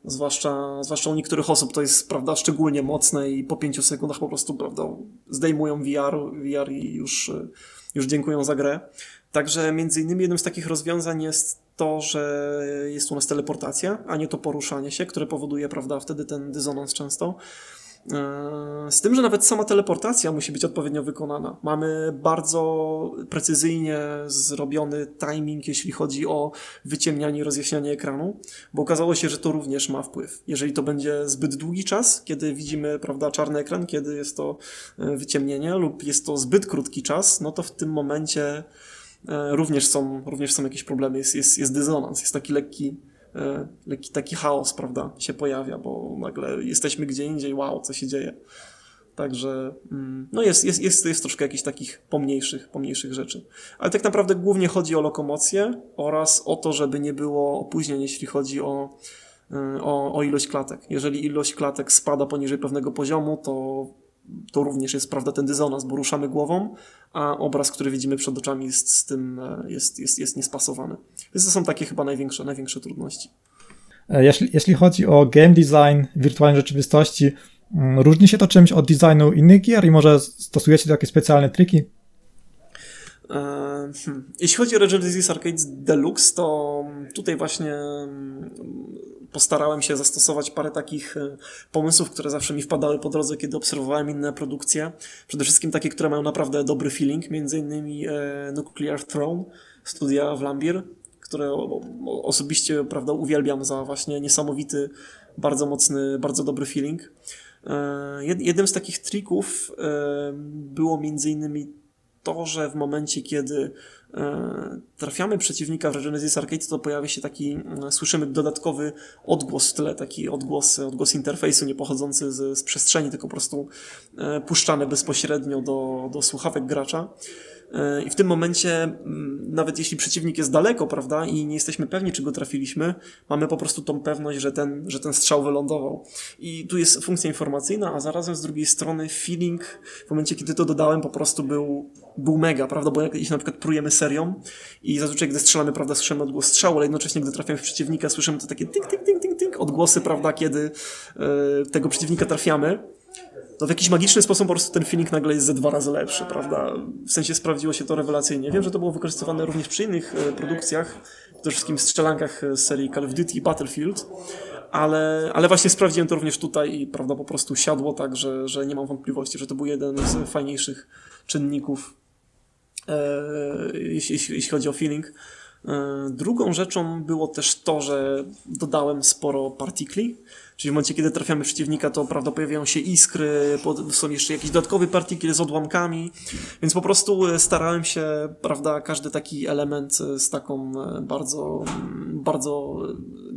Zwłaszcza, zwłaszcza u niektórych osób to jest prawda, szczególnie mocne i po pięciu sekundach po prostu prawda, zdejmują VR, VR i już, już dziękują za grę. Także między innymi jednym z takich rozwiązań jest to, że jest u nas teleportacja, a nie to poruszanie się, które powoduje prawda, wtedy ten dysonans często. E, z tym, że nawet sama teleportacja musi być odpowiednio wykonana. Mamy bardzo precyzyjnie zrobiony timing, jeśli chodzi o wyciemnianie i rozjaśnianie ekranu, bo okazało się, że to również ma wpływ. Jeżeli to będzie zbyt długi czas, kiedy widzimy prawda, czarny ekran, kiedy jest to e, wyciemnienie, lub jest to zbyt krótki czas, no to w tym momencie e, również są, również są jakieś problemy, jest, jest, jest dysonans, jest taki lekki lekki taki chaos, prawda, się pojawia, bo nagle jesteśmy gdzie indziej, wow, co się dzieje. Także mm, no jest, jest, jest, jest troszkę jakichś takich pomniejszych, pomniejszych rzeczy. Ale tak naprawdę głównie chodzi o lokomocję oraz o to, żeby nie było opóźnień, jeśli chodzi o, e, o, o ilość klatek. Jeżeli ilość klatek spada poniżej pewnego poziomu, to to również jest prawda ten dysonans, bo ruszamy głową, a obraz, który widzimy przed oczami jest z tym e, jest, jest, jest niespasowany. Więc to są takie chyba największe, największe trudności. E, jeśli, jeśli chodzi o game design wirtualnej rzeczywistości, mm, różni się to czymś od designu innych gier i może stosujecie jakieś specjalne triki? E, hmm. Jeśli chodzi o Regenesis Arcade Deluxe, to tutaj właśnie mm, postarałem się zastosować parę takich e, pomysłów, które zawsze mi wpadały po drodze, kiedy obserwowałem inne produkcje. Przede wszystkim takie, które mają naprawdę dobry feeling, między innymi e, Nuclear Throne studia w Lambir, które osobiście prawda, uwielbiam za właśnie niesamowity, bardzo mocny, bardzo dobry feeling. E, jednym z takich trików było między innymi to, że w momencie, kiedy trafiamy przeciwnika w Genesis Arcade, to pojawia się taki, mm, słyszymy dodatkowy odgłos w tle, taki odgłos, odgłos interfejsu nie pochodzący z, z przestrzeni, tylko po prostu e, puszczany bezpośrednio do, do słuchawek gracza. E, I w tym momencie mm, nawet jeśli przeciwnik jest daleko, prawda, i nie jesteśmy pewni, czy go trafiliśmy, mamy po prostu tą pewność, że ten, że ten strzał wylądował. I tu jest funkcja informacyjna, a zarazem z drugiej strony feeling, w momencie, kiedy to dodałem, po prostu był, był mega, prawda, bo jak jeśli na przykład prujemy serią i zazwyczaj, gdy strzelamy, prawda, słyszymy odgłos strzału, ale jednocześnie, gdy trafiamy w przeciwnika, słyszymy to takie tink, tink, tink, tink, tink, odgłosy, prawda, kiedy e, tego przeciwnika trafiamy to w jakiś magiczny sposób po prostu ten feeling nagle jest ze dwa razy lepszy, prawda? W sensie sprawdziło się to rewelacyjnie. Wiem, że to było wykorzystywane również przy innych e, produkcjach, przede wszystkim strzelankach z serii Call of Duty i Battlefield, ale, ale właśnie sprawdziłem to również tutaj i prawda, po prostu siadło tak, że, że nie mam wątpliwości, że to był jeden z fajniejszych czynników, e, jeśli, jeśli chodzi o feeling. E, drugą rzeczą było też to, że dodałem sporo partikli, czyli w momencie, kiedy trafiamy przeciwnika, to prawda, pojawiają się iskry, są jeszcze jakieś dodatkowe partikle z odłamkami, więc po prostu e, starałem się, prawda, każdy taki element e, z taką bardzo, bardzo,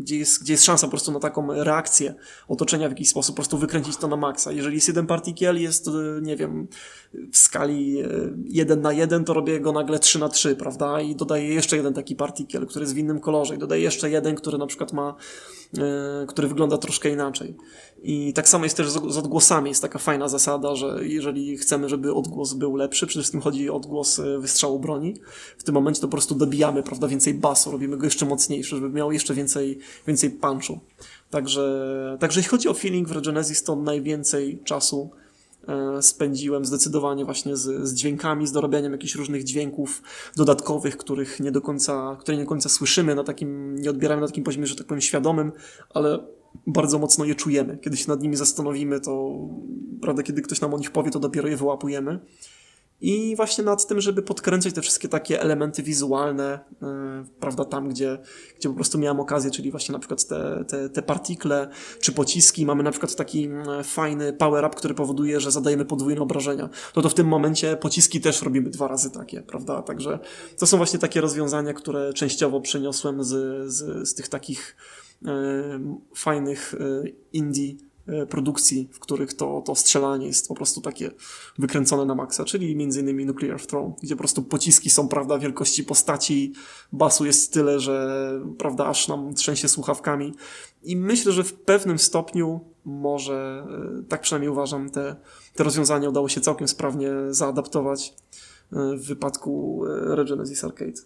gdzie jest, gdzie jest szansa po prostu na taką reakcję otoczenia w jakiś sposób, po prostu wykręcić to na maksa. Jeżeli jest jeden partikiel, jest, nie wiem, w skali 1 na 1, to robię go nagle 3 na 3, prawda, i dodaję jeszcze jeden taki partikiel, który jest w innym kolorze i dodaję jeszcze jeden, który na przykład ma, e, który wygląda troszkę inaczej. I tak samo jest też z odgłosami. Jest taka fajna zasada, że jeżeli chcemy, żeby odgłos był lepszy, przede wszystkim chodzi o odgłos e, wystrzału broni, w tym momencie to po prostu dobijamy, prawda, więcej basu, robimy go jeszcze mocniejszy, żeby miał jeszcze więcej, więcej punchu. Także, także jeśli chodzi o feeling w Regenesis, to najwięcej czasu E, spędziłem zdecydowanie właśnie z, z dźwiękami, z dorabianiem jakichś różnych dźwięków dodatkowych, których nie do końca, które nie do końca słyszymy na takim, nie odbieramy na takim poziomie, że tak powiem, świadomym, ale bardzo mocno je czujemy. Kiedy się nad nimi zastanowimy, to prawda, kiedy ktoś nam o nich powie, to dopiero je wyłapujemy i właśnie nad tym, żeby podkręcać te wszystkie takie elementy wizualne, yy, prawda, tam, gdzie, gdzie po prostu miałem okazję, czyli właśnie na przykład te, te, te partikle czy pociski. Mamy na przykład taki yy, fajny power-up, który powoduje, że zadajemy podwójne obrażenia. No to w tym momencie pociski też robimy dwa razy takie, prawda? Także to są właśnie takie rozwiązania, które częściowo przeniosłem z, z, z tych takich fajnych indie E, produkcji, w których to, to strzelanie jest po prostu takie wykręcone na maksa, czyli między innymi Nuclear Throne, gdzie po prostu pociski są, prawda, wielkości postaci, basu jest tyle, że, prawda, aż nam trzęsie słuchawkami i myślę, że w pewnym stopniu może, e, tak przynajmniej uważam, te, te rozwiązania udało się całkiem sprawnie zaadaptować e, w wypadku Regenesis Arcade.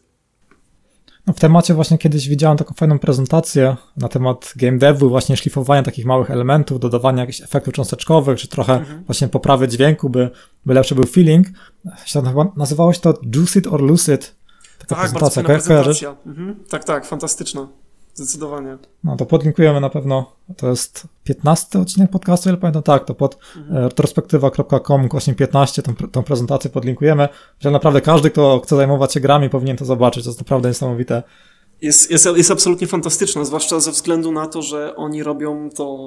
W temacie właśnie kiedyś widziałem taką fajną prezentację na temat game devu, właśnie szlifowania takich małych elementów, dodawania jakichś efektów cząsteczkowych, czy trochę mhm. właśnie poprawy dźwięku, by, by lepszy był feeling. Nazywało się to Juice It or Lose It. Taka tak, prezentacja, bardzo prezentacja. Mhm. Tak, tak, fantastyczna. Zdecydowanie. No to podlinkujemy na pewno. To jest 15 odcinek podcastu, ile pamiętam? Tak, to pod mhm. retrospektywa.com 815 tą, tą prezentację podlinkujemy, że naprawdę każdy, kto chce zajmować się grami, powinien to zobaczyć. To jest naprawdę niesamowite. Jest, jest, jest absolutnie fantastyczna, zwłaszcza ze względu na to, że oni robią to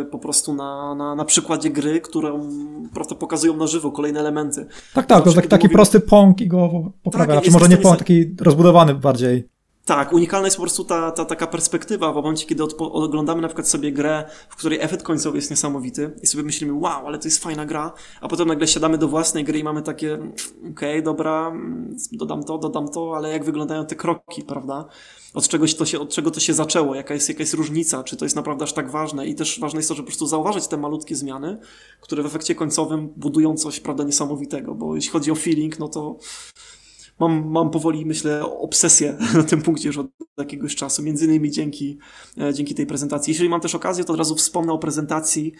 e, po prostu na, na, na przykładzie gry, którą prawda, pokazują na żywo kolejne elementy. Tak, tak, to taki, taki prosty pong i go poprawia. Tak, znaczy, może nie pong, taki rozbudowany bardziej. Tak, unikalna jest po prostu ta, ta taka perspektywa w momencie, kiedy oglądamy na przykład sobie grę, w której efekt końcowy jest niesamowity i sobie myślimy, wow, ale to jest fajna gra, a potem nagle siadamy do własnej gry i mamy takie, okej, okay, dobra, dodam to, dodam to, ale jak wyglądają te kroki, prawda? Od, czegoś to się, od czego to się zaczęło, jaka jest, jaka jest różnica, czy to jest naprawdę aż tak ważne i też ważne jest to, żeby po prostu zauważyć te malutkie zmiany, które w efekcie końcowym budują coś, prawda, niesamowitego, bo jeśli chodzi o feeling, no to mam, mam powoli, myślę, obsesję <laughs> na tym punkcie już od jakiegoś czasu, między innymi dzięki, e, dzięki tej prezentacji. Jeżeli mam też okazję, to od razu wspomnę o prezentacji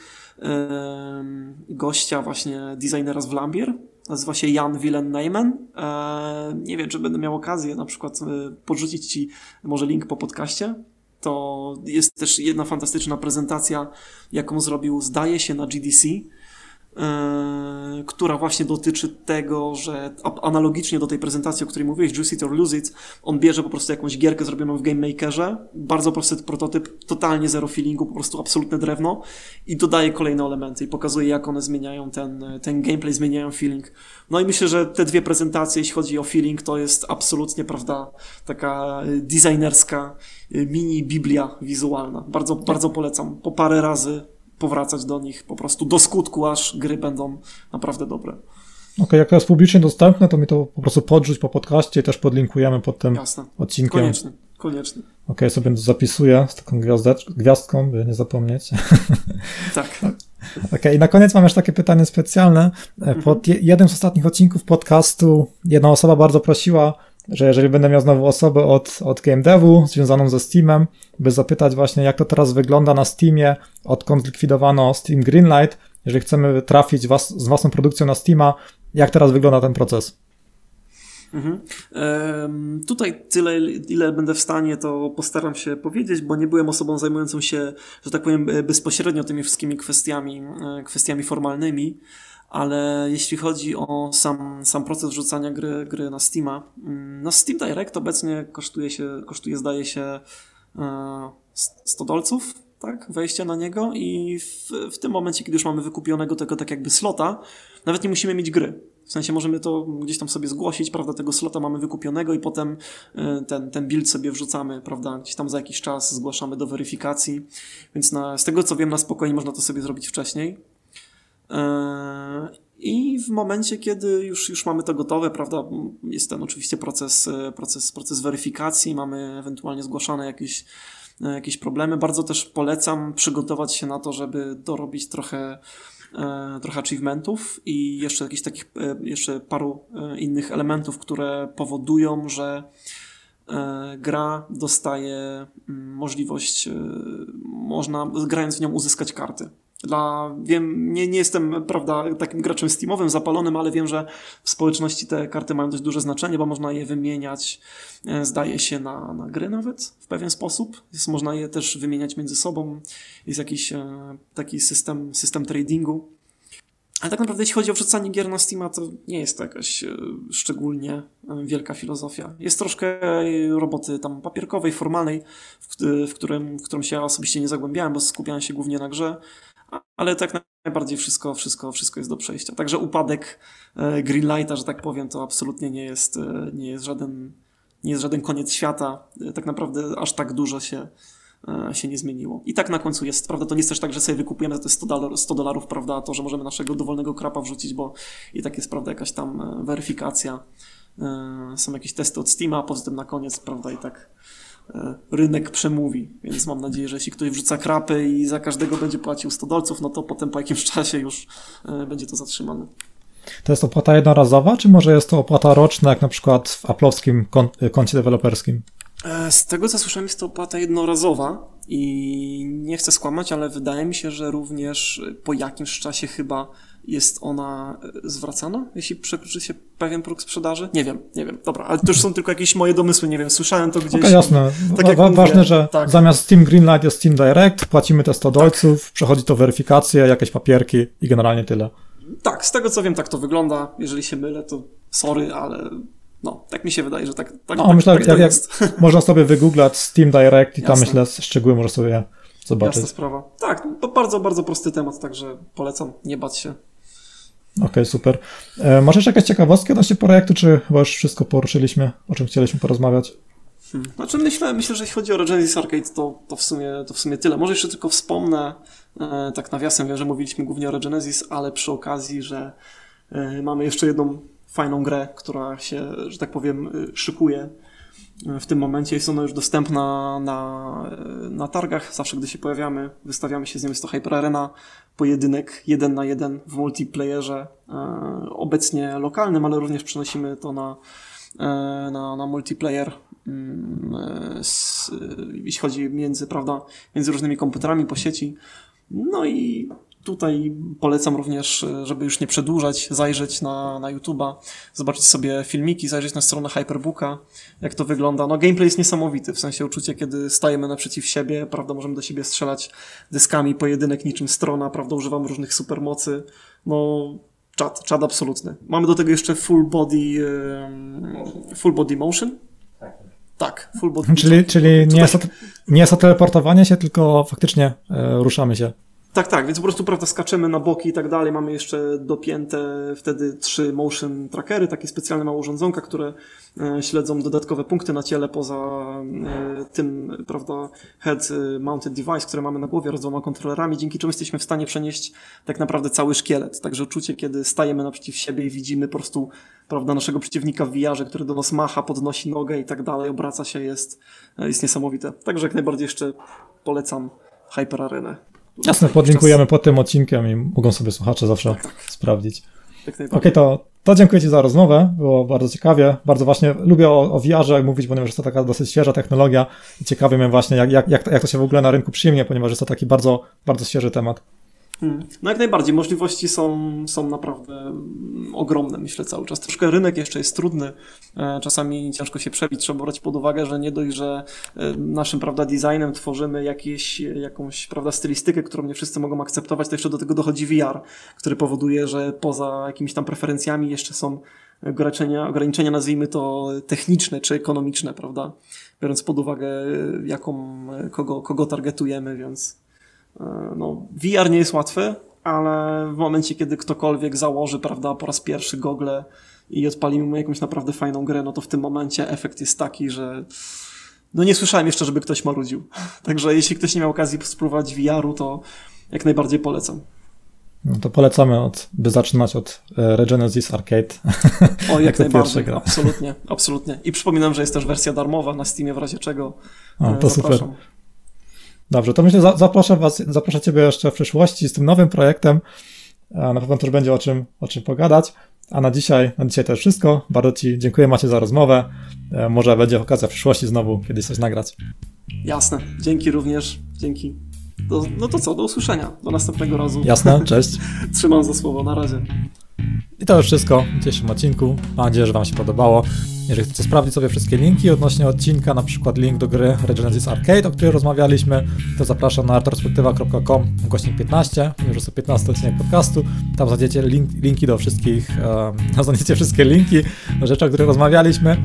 gościa właśnie designera z Vlambier, nazywa się Jan Willem Neyman. E, nie wiem, czy będę miał okazję na przykład e, podrzucić Ci może link po podcaście. To jest też jedna fantastyczna prezentacja, jaką zrobił, zdaje się, na GDC która właśnie dotyczy tego, że analogicznie do tej prezentacji, o której mówiłeś, Juice It or Lose It, on bierze po prostu jakąś gierkę zrobioną w Game Makerze, bardzo prosty prototyp, totalnie zero feelingu, po prostu absolutne drewno i dodaje kolejne elementy i pokazuje, jak one zmieniają ten, ten gameplay, zmieniają feeling. No i myślę, że te dwie prezentacje, jeśli chodzi o feeling, to jest absolutnie, prawda, taka designerska mini biblia wizualna. Bardzo, bardzo polecam. Po parę razy powracać do nich po prostu do skutku, aż gry będą naprawdę dobre. okay, jak to jest publicznie dostępne, to mi to po prostu podrzuć po podcaście i też podlinkujemy pod tym Jasne. odcinkiem. Koniecznie, koniecznie. Okej, okay, sobie zapisuję z taką gwiazdką, by nie zapomnieć. <laughs> Tak. Okej, okay, i na koniec mam jeszcze takie pytanie specjalne. E, pod mhm. jednym z ostatnich odcinków podcastu jedna osoba bardzo prosiła, że jeżeli będę miał znowu osobę od, od game devu związaną ze Steamem, by zapytać właśnie, jak to teraz wygląda na Steamie, odkąd zlikwidowano Steam Greenlight, jeżeli chcemy trafić was, z własną produkcją na Steama, jak teraz wygląda ten proces? Mhm. Tutaj tyle, ile będę w stanie, to postaram się powiedzieć, bo nie byłem osobą zajmującą się, że tak powiem, bezpośrednio tymi wszystkimi kwestiami, e, kwestiami formalnymi, ale jeśli chodzi o sam, sam proces wrzucania gry, gry na Steama, mm, na Steam Direct obecnie kosztuje się, kosztuje zdaje się 100 e, dolców, tak, wejście na niego i w, w tym momencie, kiedy już mamy wykupionego tego tak jakby slota, nawet nie musimy mieć gry. W sensie możemy to gdzieś tam sobie zgłosić, prawda, tego slota mamy wykupionego i potem e, ten, ten build sobie wrzucamy, prawda, gdzieś tam za jakiś czas zgłaszamy do weryfikacji, więc na, z tego co wiem na spokojnie można to sobie zrobić wcześniej. E, I w momencie, kiedy już, już mamy to gotowe, prawda, jest ten oczywiście proces, e, proces, proces weryfikacji, mamy ewentualnie zgłaszane jakieś, jakieś problemy. Bardzo też polecam przygotować się na to, żeby dorobić trochę E, trochę achievementów i jeszcze jakichś takich, jeszcze paru innych elementów, które powodują, że gra dostaje mm, możliwość, można grając w nią uzyskać karty. Dla, wiem, nie, nie jestem, prawda, takim graczem Steamowym zapalonym, ale wiem, że w społeczności te karty mają dość duże znaczenie, bo można je wymieniać, e, zdaje się, na, na gry nawet w pewien sposób. Jest, można je też wymieniać między sobą. Jest jakiś e, taki system, system tradingu. Ale tak naprawdę, jeśli chodzi o wrzucanie gier na Steama, to nie jest to jakaś e, szczególnie wielka filozofia. Jest troszkę roboty tam papierkowej, formalnej, w, którym, w którym się ja osobiście nie zagłębiałem, bo skupiałem się głównie na grze, ale tak najbardziej wszystko, wszystko, wszystko jest do przejścia. Także upadek e, Greenlighta, że tak powiem, to absolutnie nie jest, e, nie jest żaden, nie jest żaden koniec świata. E, tak naprawdę aż tak dużo się, się nie zmieniło. I tak na końcu jest, prawda, to nie jest też tak, że sobie wykupujemy za te 100 dolarów, 100 dolarów, prawda, to, że możemy naszego dowolnego krapa wrzucić, bo i tak jest, prawda, jakaś tam weryfikacja, są jakieś testy od Steama, poza tym na koniec, prawda, i tak rynek przemówi. Więc mam nadzieję, że jeśli ktoś wrzuca krapy i za każdego będzie płacił 100 dolców, no to potem po jakimś czasie już e, będzie to zatrzymane. To jest opłata jednorazowa, czy może jest to opłata roczna, jak na przykład w Apple'owskim koncie deweloperskim? E, z tego co słyszałem, jest to opłata jednorazowa i nie chcę skłamać, ale wydaje mi się, że również po jakimś czasie chyba jest ona e, zwracana, jeśli przekroczy się pewien próg sprzedaży? Nie wiem, nie wiem. Dobra, ale to już są tylko jakieś moje domysły, nie wiem, słyszałem to gdzieś. Okay, jasne. Tak Wa ważne, że tak. zamiast Steam Greenlight jest Steam Direct, płacimy te 100 dolców, tak. przechodzi to weryfikację, jakieś papierki i generalnie tyle. Tak, z tego co wiem, tak to wygląda. Jeżeli się mylę, to sorry, ale no, tak mi się wydaje, że tak, tak, no, tak, myślę, tak jak. Jak <laughs> można sobie wygooglać Steam Direct i tam myślę szczegóły może sobie zobaczyć. Jasna sprawa. Tak, to bardzo, bardzo prosty temat, także polecam nie bać się. Okej, okay, super. E, może jeszcze jakaś ciekawostka odnośnie projektu, czy chyba już wszystko poruszyliśmy, o czym chcieliśmy porozmawiać? Hmm. Znaczy myślę, myślę, że jeśli chodzi o Genesis Arcade, to, to, w sumie, to w sumie tyle. Może jeszcze tylko wspomnę, e, tak nawiasem wiem, że mówiliśmy głównie o Genesis, ale przy okazji, że e, mamy jeszcze jedną fajną grę, która się, że tak powiem, e, szykuje w tym momencie. Jest ona już dostępna na, na targach. Zawsze, gdy się pojawiamy, wystawiamy się z nią. Jest to Hyper Arena, pojedynek jeden na jeden w multiplayerze, e, obecnie lokalnym, ale również przenosimy to na, e, na, na multiplayer. Mm, e, z, jeśli chodzi między, prawda, między różnymi komputerami po sieci. No i Tutaj polecam również, żeby już nie przedłużać, zajrzeć na, na YouTube'a, zobaczyć sobie filmiki, zajrzeć na stronę Hyperbooka, jak to wygląda. No gameplay jest niesamowity, w sensie uczucie, kiedy stajemy naprzeciw siebie, prawda, możemy do siebie strzelać dyskami, pojedynek niczym strona, prawda, używam różnych supermocy. No, czad, czad absolutny. Mamy do tego jeszcze full body, full body motion. Tak, full body Czyli, czyli nie, jest to, nie jest to teleportowanie się, tylko faktycznie e, ruszamy się. Tak, tak, więc po prostu prawda, skaczemy na boki i tak dalej. Mamy jeszcze dopięte wtedy trzy motion trackery, takie specjalne małe urządzonka, które e, śledzą dodatkowe punkty na ciele poza e, tym, prawda, head mounted device, które mamy na głowie oraz dwoma kontrolerami, dzięki czemu jesteśmy w stanie przenieść tak naprawdę cały szkielet. Także uczucie, kiedy stajemy naprzeciw siebie i widzimy po prostu, prawda, naszego przeciwnika w VR-ze, który do nas macha, podnosi nogę i tak dalej, obraca się, jest, jest niesamowite. Także jak najbardziej jeszcze polecam Hyper Arenę. Jasne, podlinkujemy pod tym odcinkiem i mogą sobie słuchacze zawsze tak, tak. sprawdzić. Okej, okay, to, to dziękuję Ci za rozmowę, było bardzo ciekawie, bardzo właśnie lubię o, o VR-ze mówić, ponieważ jest to taka dosyć świeża technologia i ciekawie mnie właśnie, jak, jak, jak, to, jak to się w ogóle na rynku przyjmie, ponieważ jest to taki bardzo, bardzo świeży temat. Hmm. No jak najbardziej, możliwości są, są naprawdę ogromne, myślę cały czas. Troszkę rynek jeszcze jest trudny, e, czasami ciężko się przebić, trzeba brać pod uwagę, że nie dość, że e, naszym prawda, designem tworzymy jakieś, jakąś prawda, stylistykę, którą nie wszyscy mogą akceptować, to jeszcze do tego dochodzi VR, który powoduje, że poza jakimiś tam preferencjami jeszcze są ograniczenia, ograniczenia nazwijmy to techniczne czy ekonomiczne, prawda? Biorąc pod uwagę, jaką, kogo, kogo targetujemy, więc E, no, VR nie jest łatwy, ale w momencie, kiedy ktokolwiek założy, prawda, po raz pierwszy gogle i odpalimy mu jakąś naprawdę fajną grę, no to w tym momencie efekt jest taki, że no nie słyszałem jeszcze, żeby ktoś marudził. <laughs> Także jeśli ktoś nie miał okazji spróbować VR-u, to jak najbardziej polecam. No to polecamy, od, by zaczynać od e, Regenesis Arcade. O, <laughs> jak, jak najbardziej, absolutnie, absolutnie. I przypominam, że jest też wersja darmowa na Steamie, w razie czego o, to Zapraszam. super. Dobrze, to myślę, zaproszę Was, zaproszę Ciebie jeszcze w przyszłości z tym nowym projektem. Na pewno też będzie o czym, o czym pogadać. A na dzisiaj, na dzisiaj to już wszystko. Bardzo Ci dziękuję Macie za rozmowę. E, może będzie okazja w przyszłości znowu kiedyś coś nagrać. Jasne. Dzięki również. Dzięki. Do, no to co, do usłyszenia. Do następnego razu. Jasne, <laughs> cześć. Trzymam za słowo. Na razie. I to już wszystko w dzisiejszym odcinku. Mam nadzieję, że Wam się podobało. Jeżeli chcecie sprawdzić sobie wszystkie linki odnośnie odcinka, na przykład link do gry Regenesis Arcade, o której rozmawialiśmy, to zapraszam na artoperspektywa.com gośnik 15, już jest 15 odcinek podcastu. Tam znajdziecie link, linki do wszystkich, um, <laughs> znajdziecie wszystkie linki do rzeczy, o których rozmawialiśmy.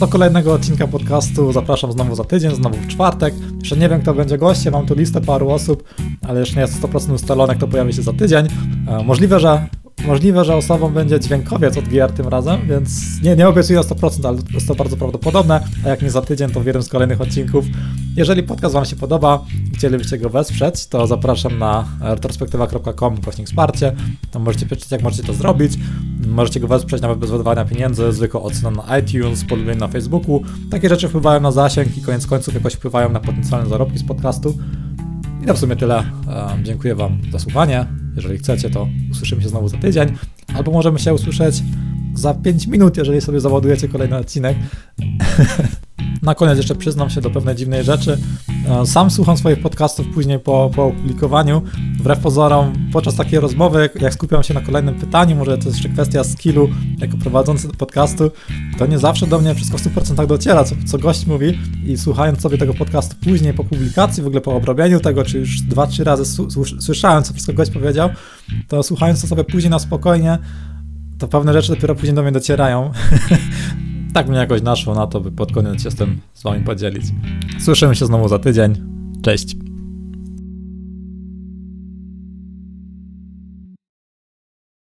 Do kolejnego odcinka podcastu zapraszam znowu za tydzień, znowu w czwartek. Jeszcze nie wiem, kto będzie gościem, mam tu listę paru osób, ale jeszcze nie jest 100% ustalone, kto pojawi się za tydzień. E, możliwe, że Możliwe, że osobą będzie dźwiękowiec od GR tym razem, więc nie, nie obiecuję 100%, ale jest to bardzo prawdopodobne, a jak nie za tydzień, to w jednym z kolejnych odcinków. Jeżeli podcast Wam się podoba i chcielibyście go wesprzeć, to zapraszam na retrospektywa.com kośnik wsparcie. Tam możecie przeczytać, jak możecie to zrobić. Możecie go wesprzeć nawet bez wydawania pieniędzy, zwykłą oceną na iTunes, polubień na Facebooku. Takie rzeczy wpływają na zasięg i koniec końców jakoś wpływają na potencjalne zarobki z podcastu. I to w sumie tyle. Dziękuję Wam za słuchanie. Jeżeli chcecie, to usłyszymy się znowu za tydzień, albo możemy się usłyszeć za 5 minut, jeżeli sobie zawodujecie kolejny odcinek. <laughs> Na koniec jeszcze przyznam się do pewnej dziwnej rzeczy. E, sam słucham swoich podcastów później po, po opublikowaniu. Wbrew pozorom, podczas takiej rozmowy, jak skupiam się na kolejnym pytaniu, może to jest jeszcze kwestia skillu jako prowadzący podcastu, to nie zawsze do mnie wszystko w 100% dociera, co, co gość mówi i słuchając sobie tego podcastu później po publikacji, w ogóle po obrobieniu tego, czy już dwa, trzy razy słyszałem, co wszystko gość powiedział, to słuchając to sobie później na spokojnie, to pewne rzeczy dopiero później do mnie docierają. <laughs> tak mnie jakoś naszło na to, by pod koniec się z tym z wami podzielić. Słyszymy się znowu za tydzień. Cześć.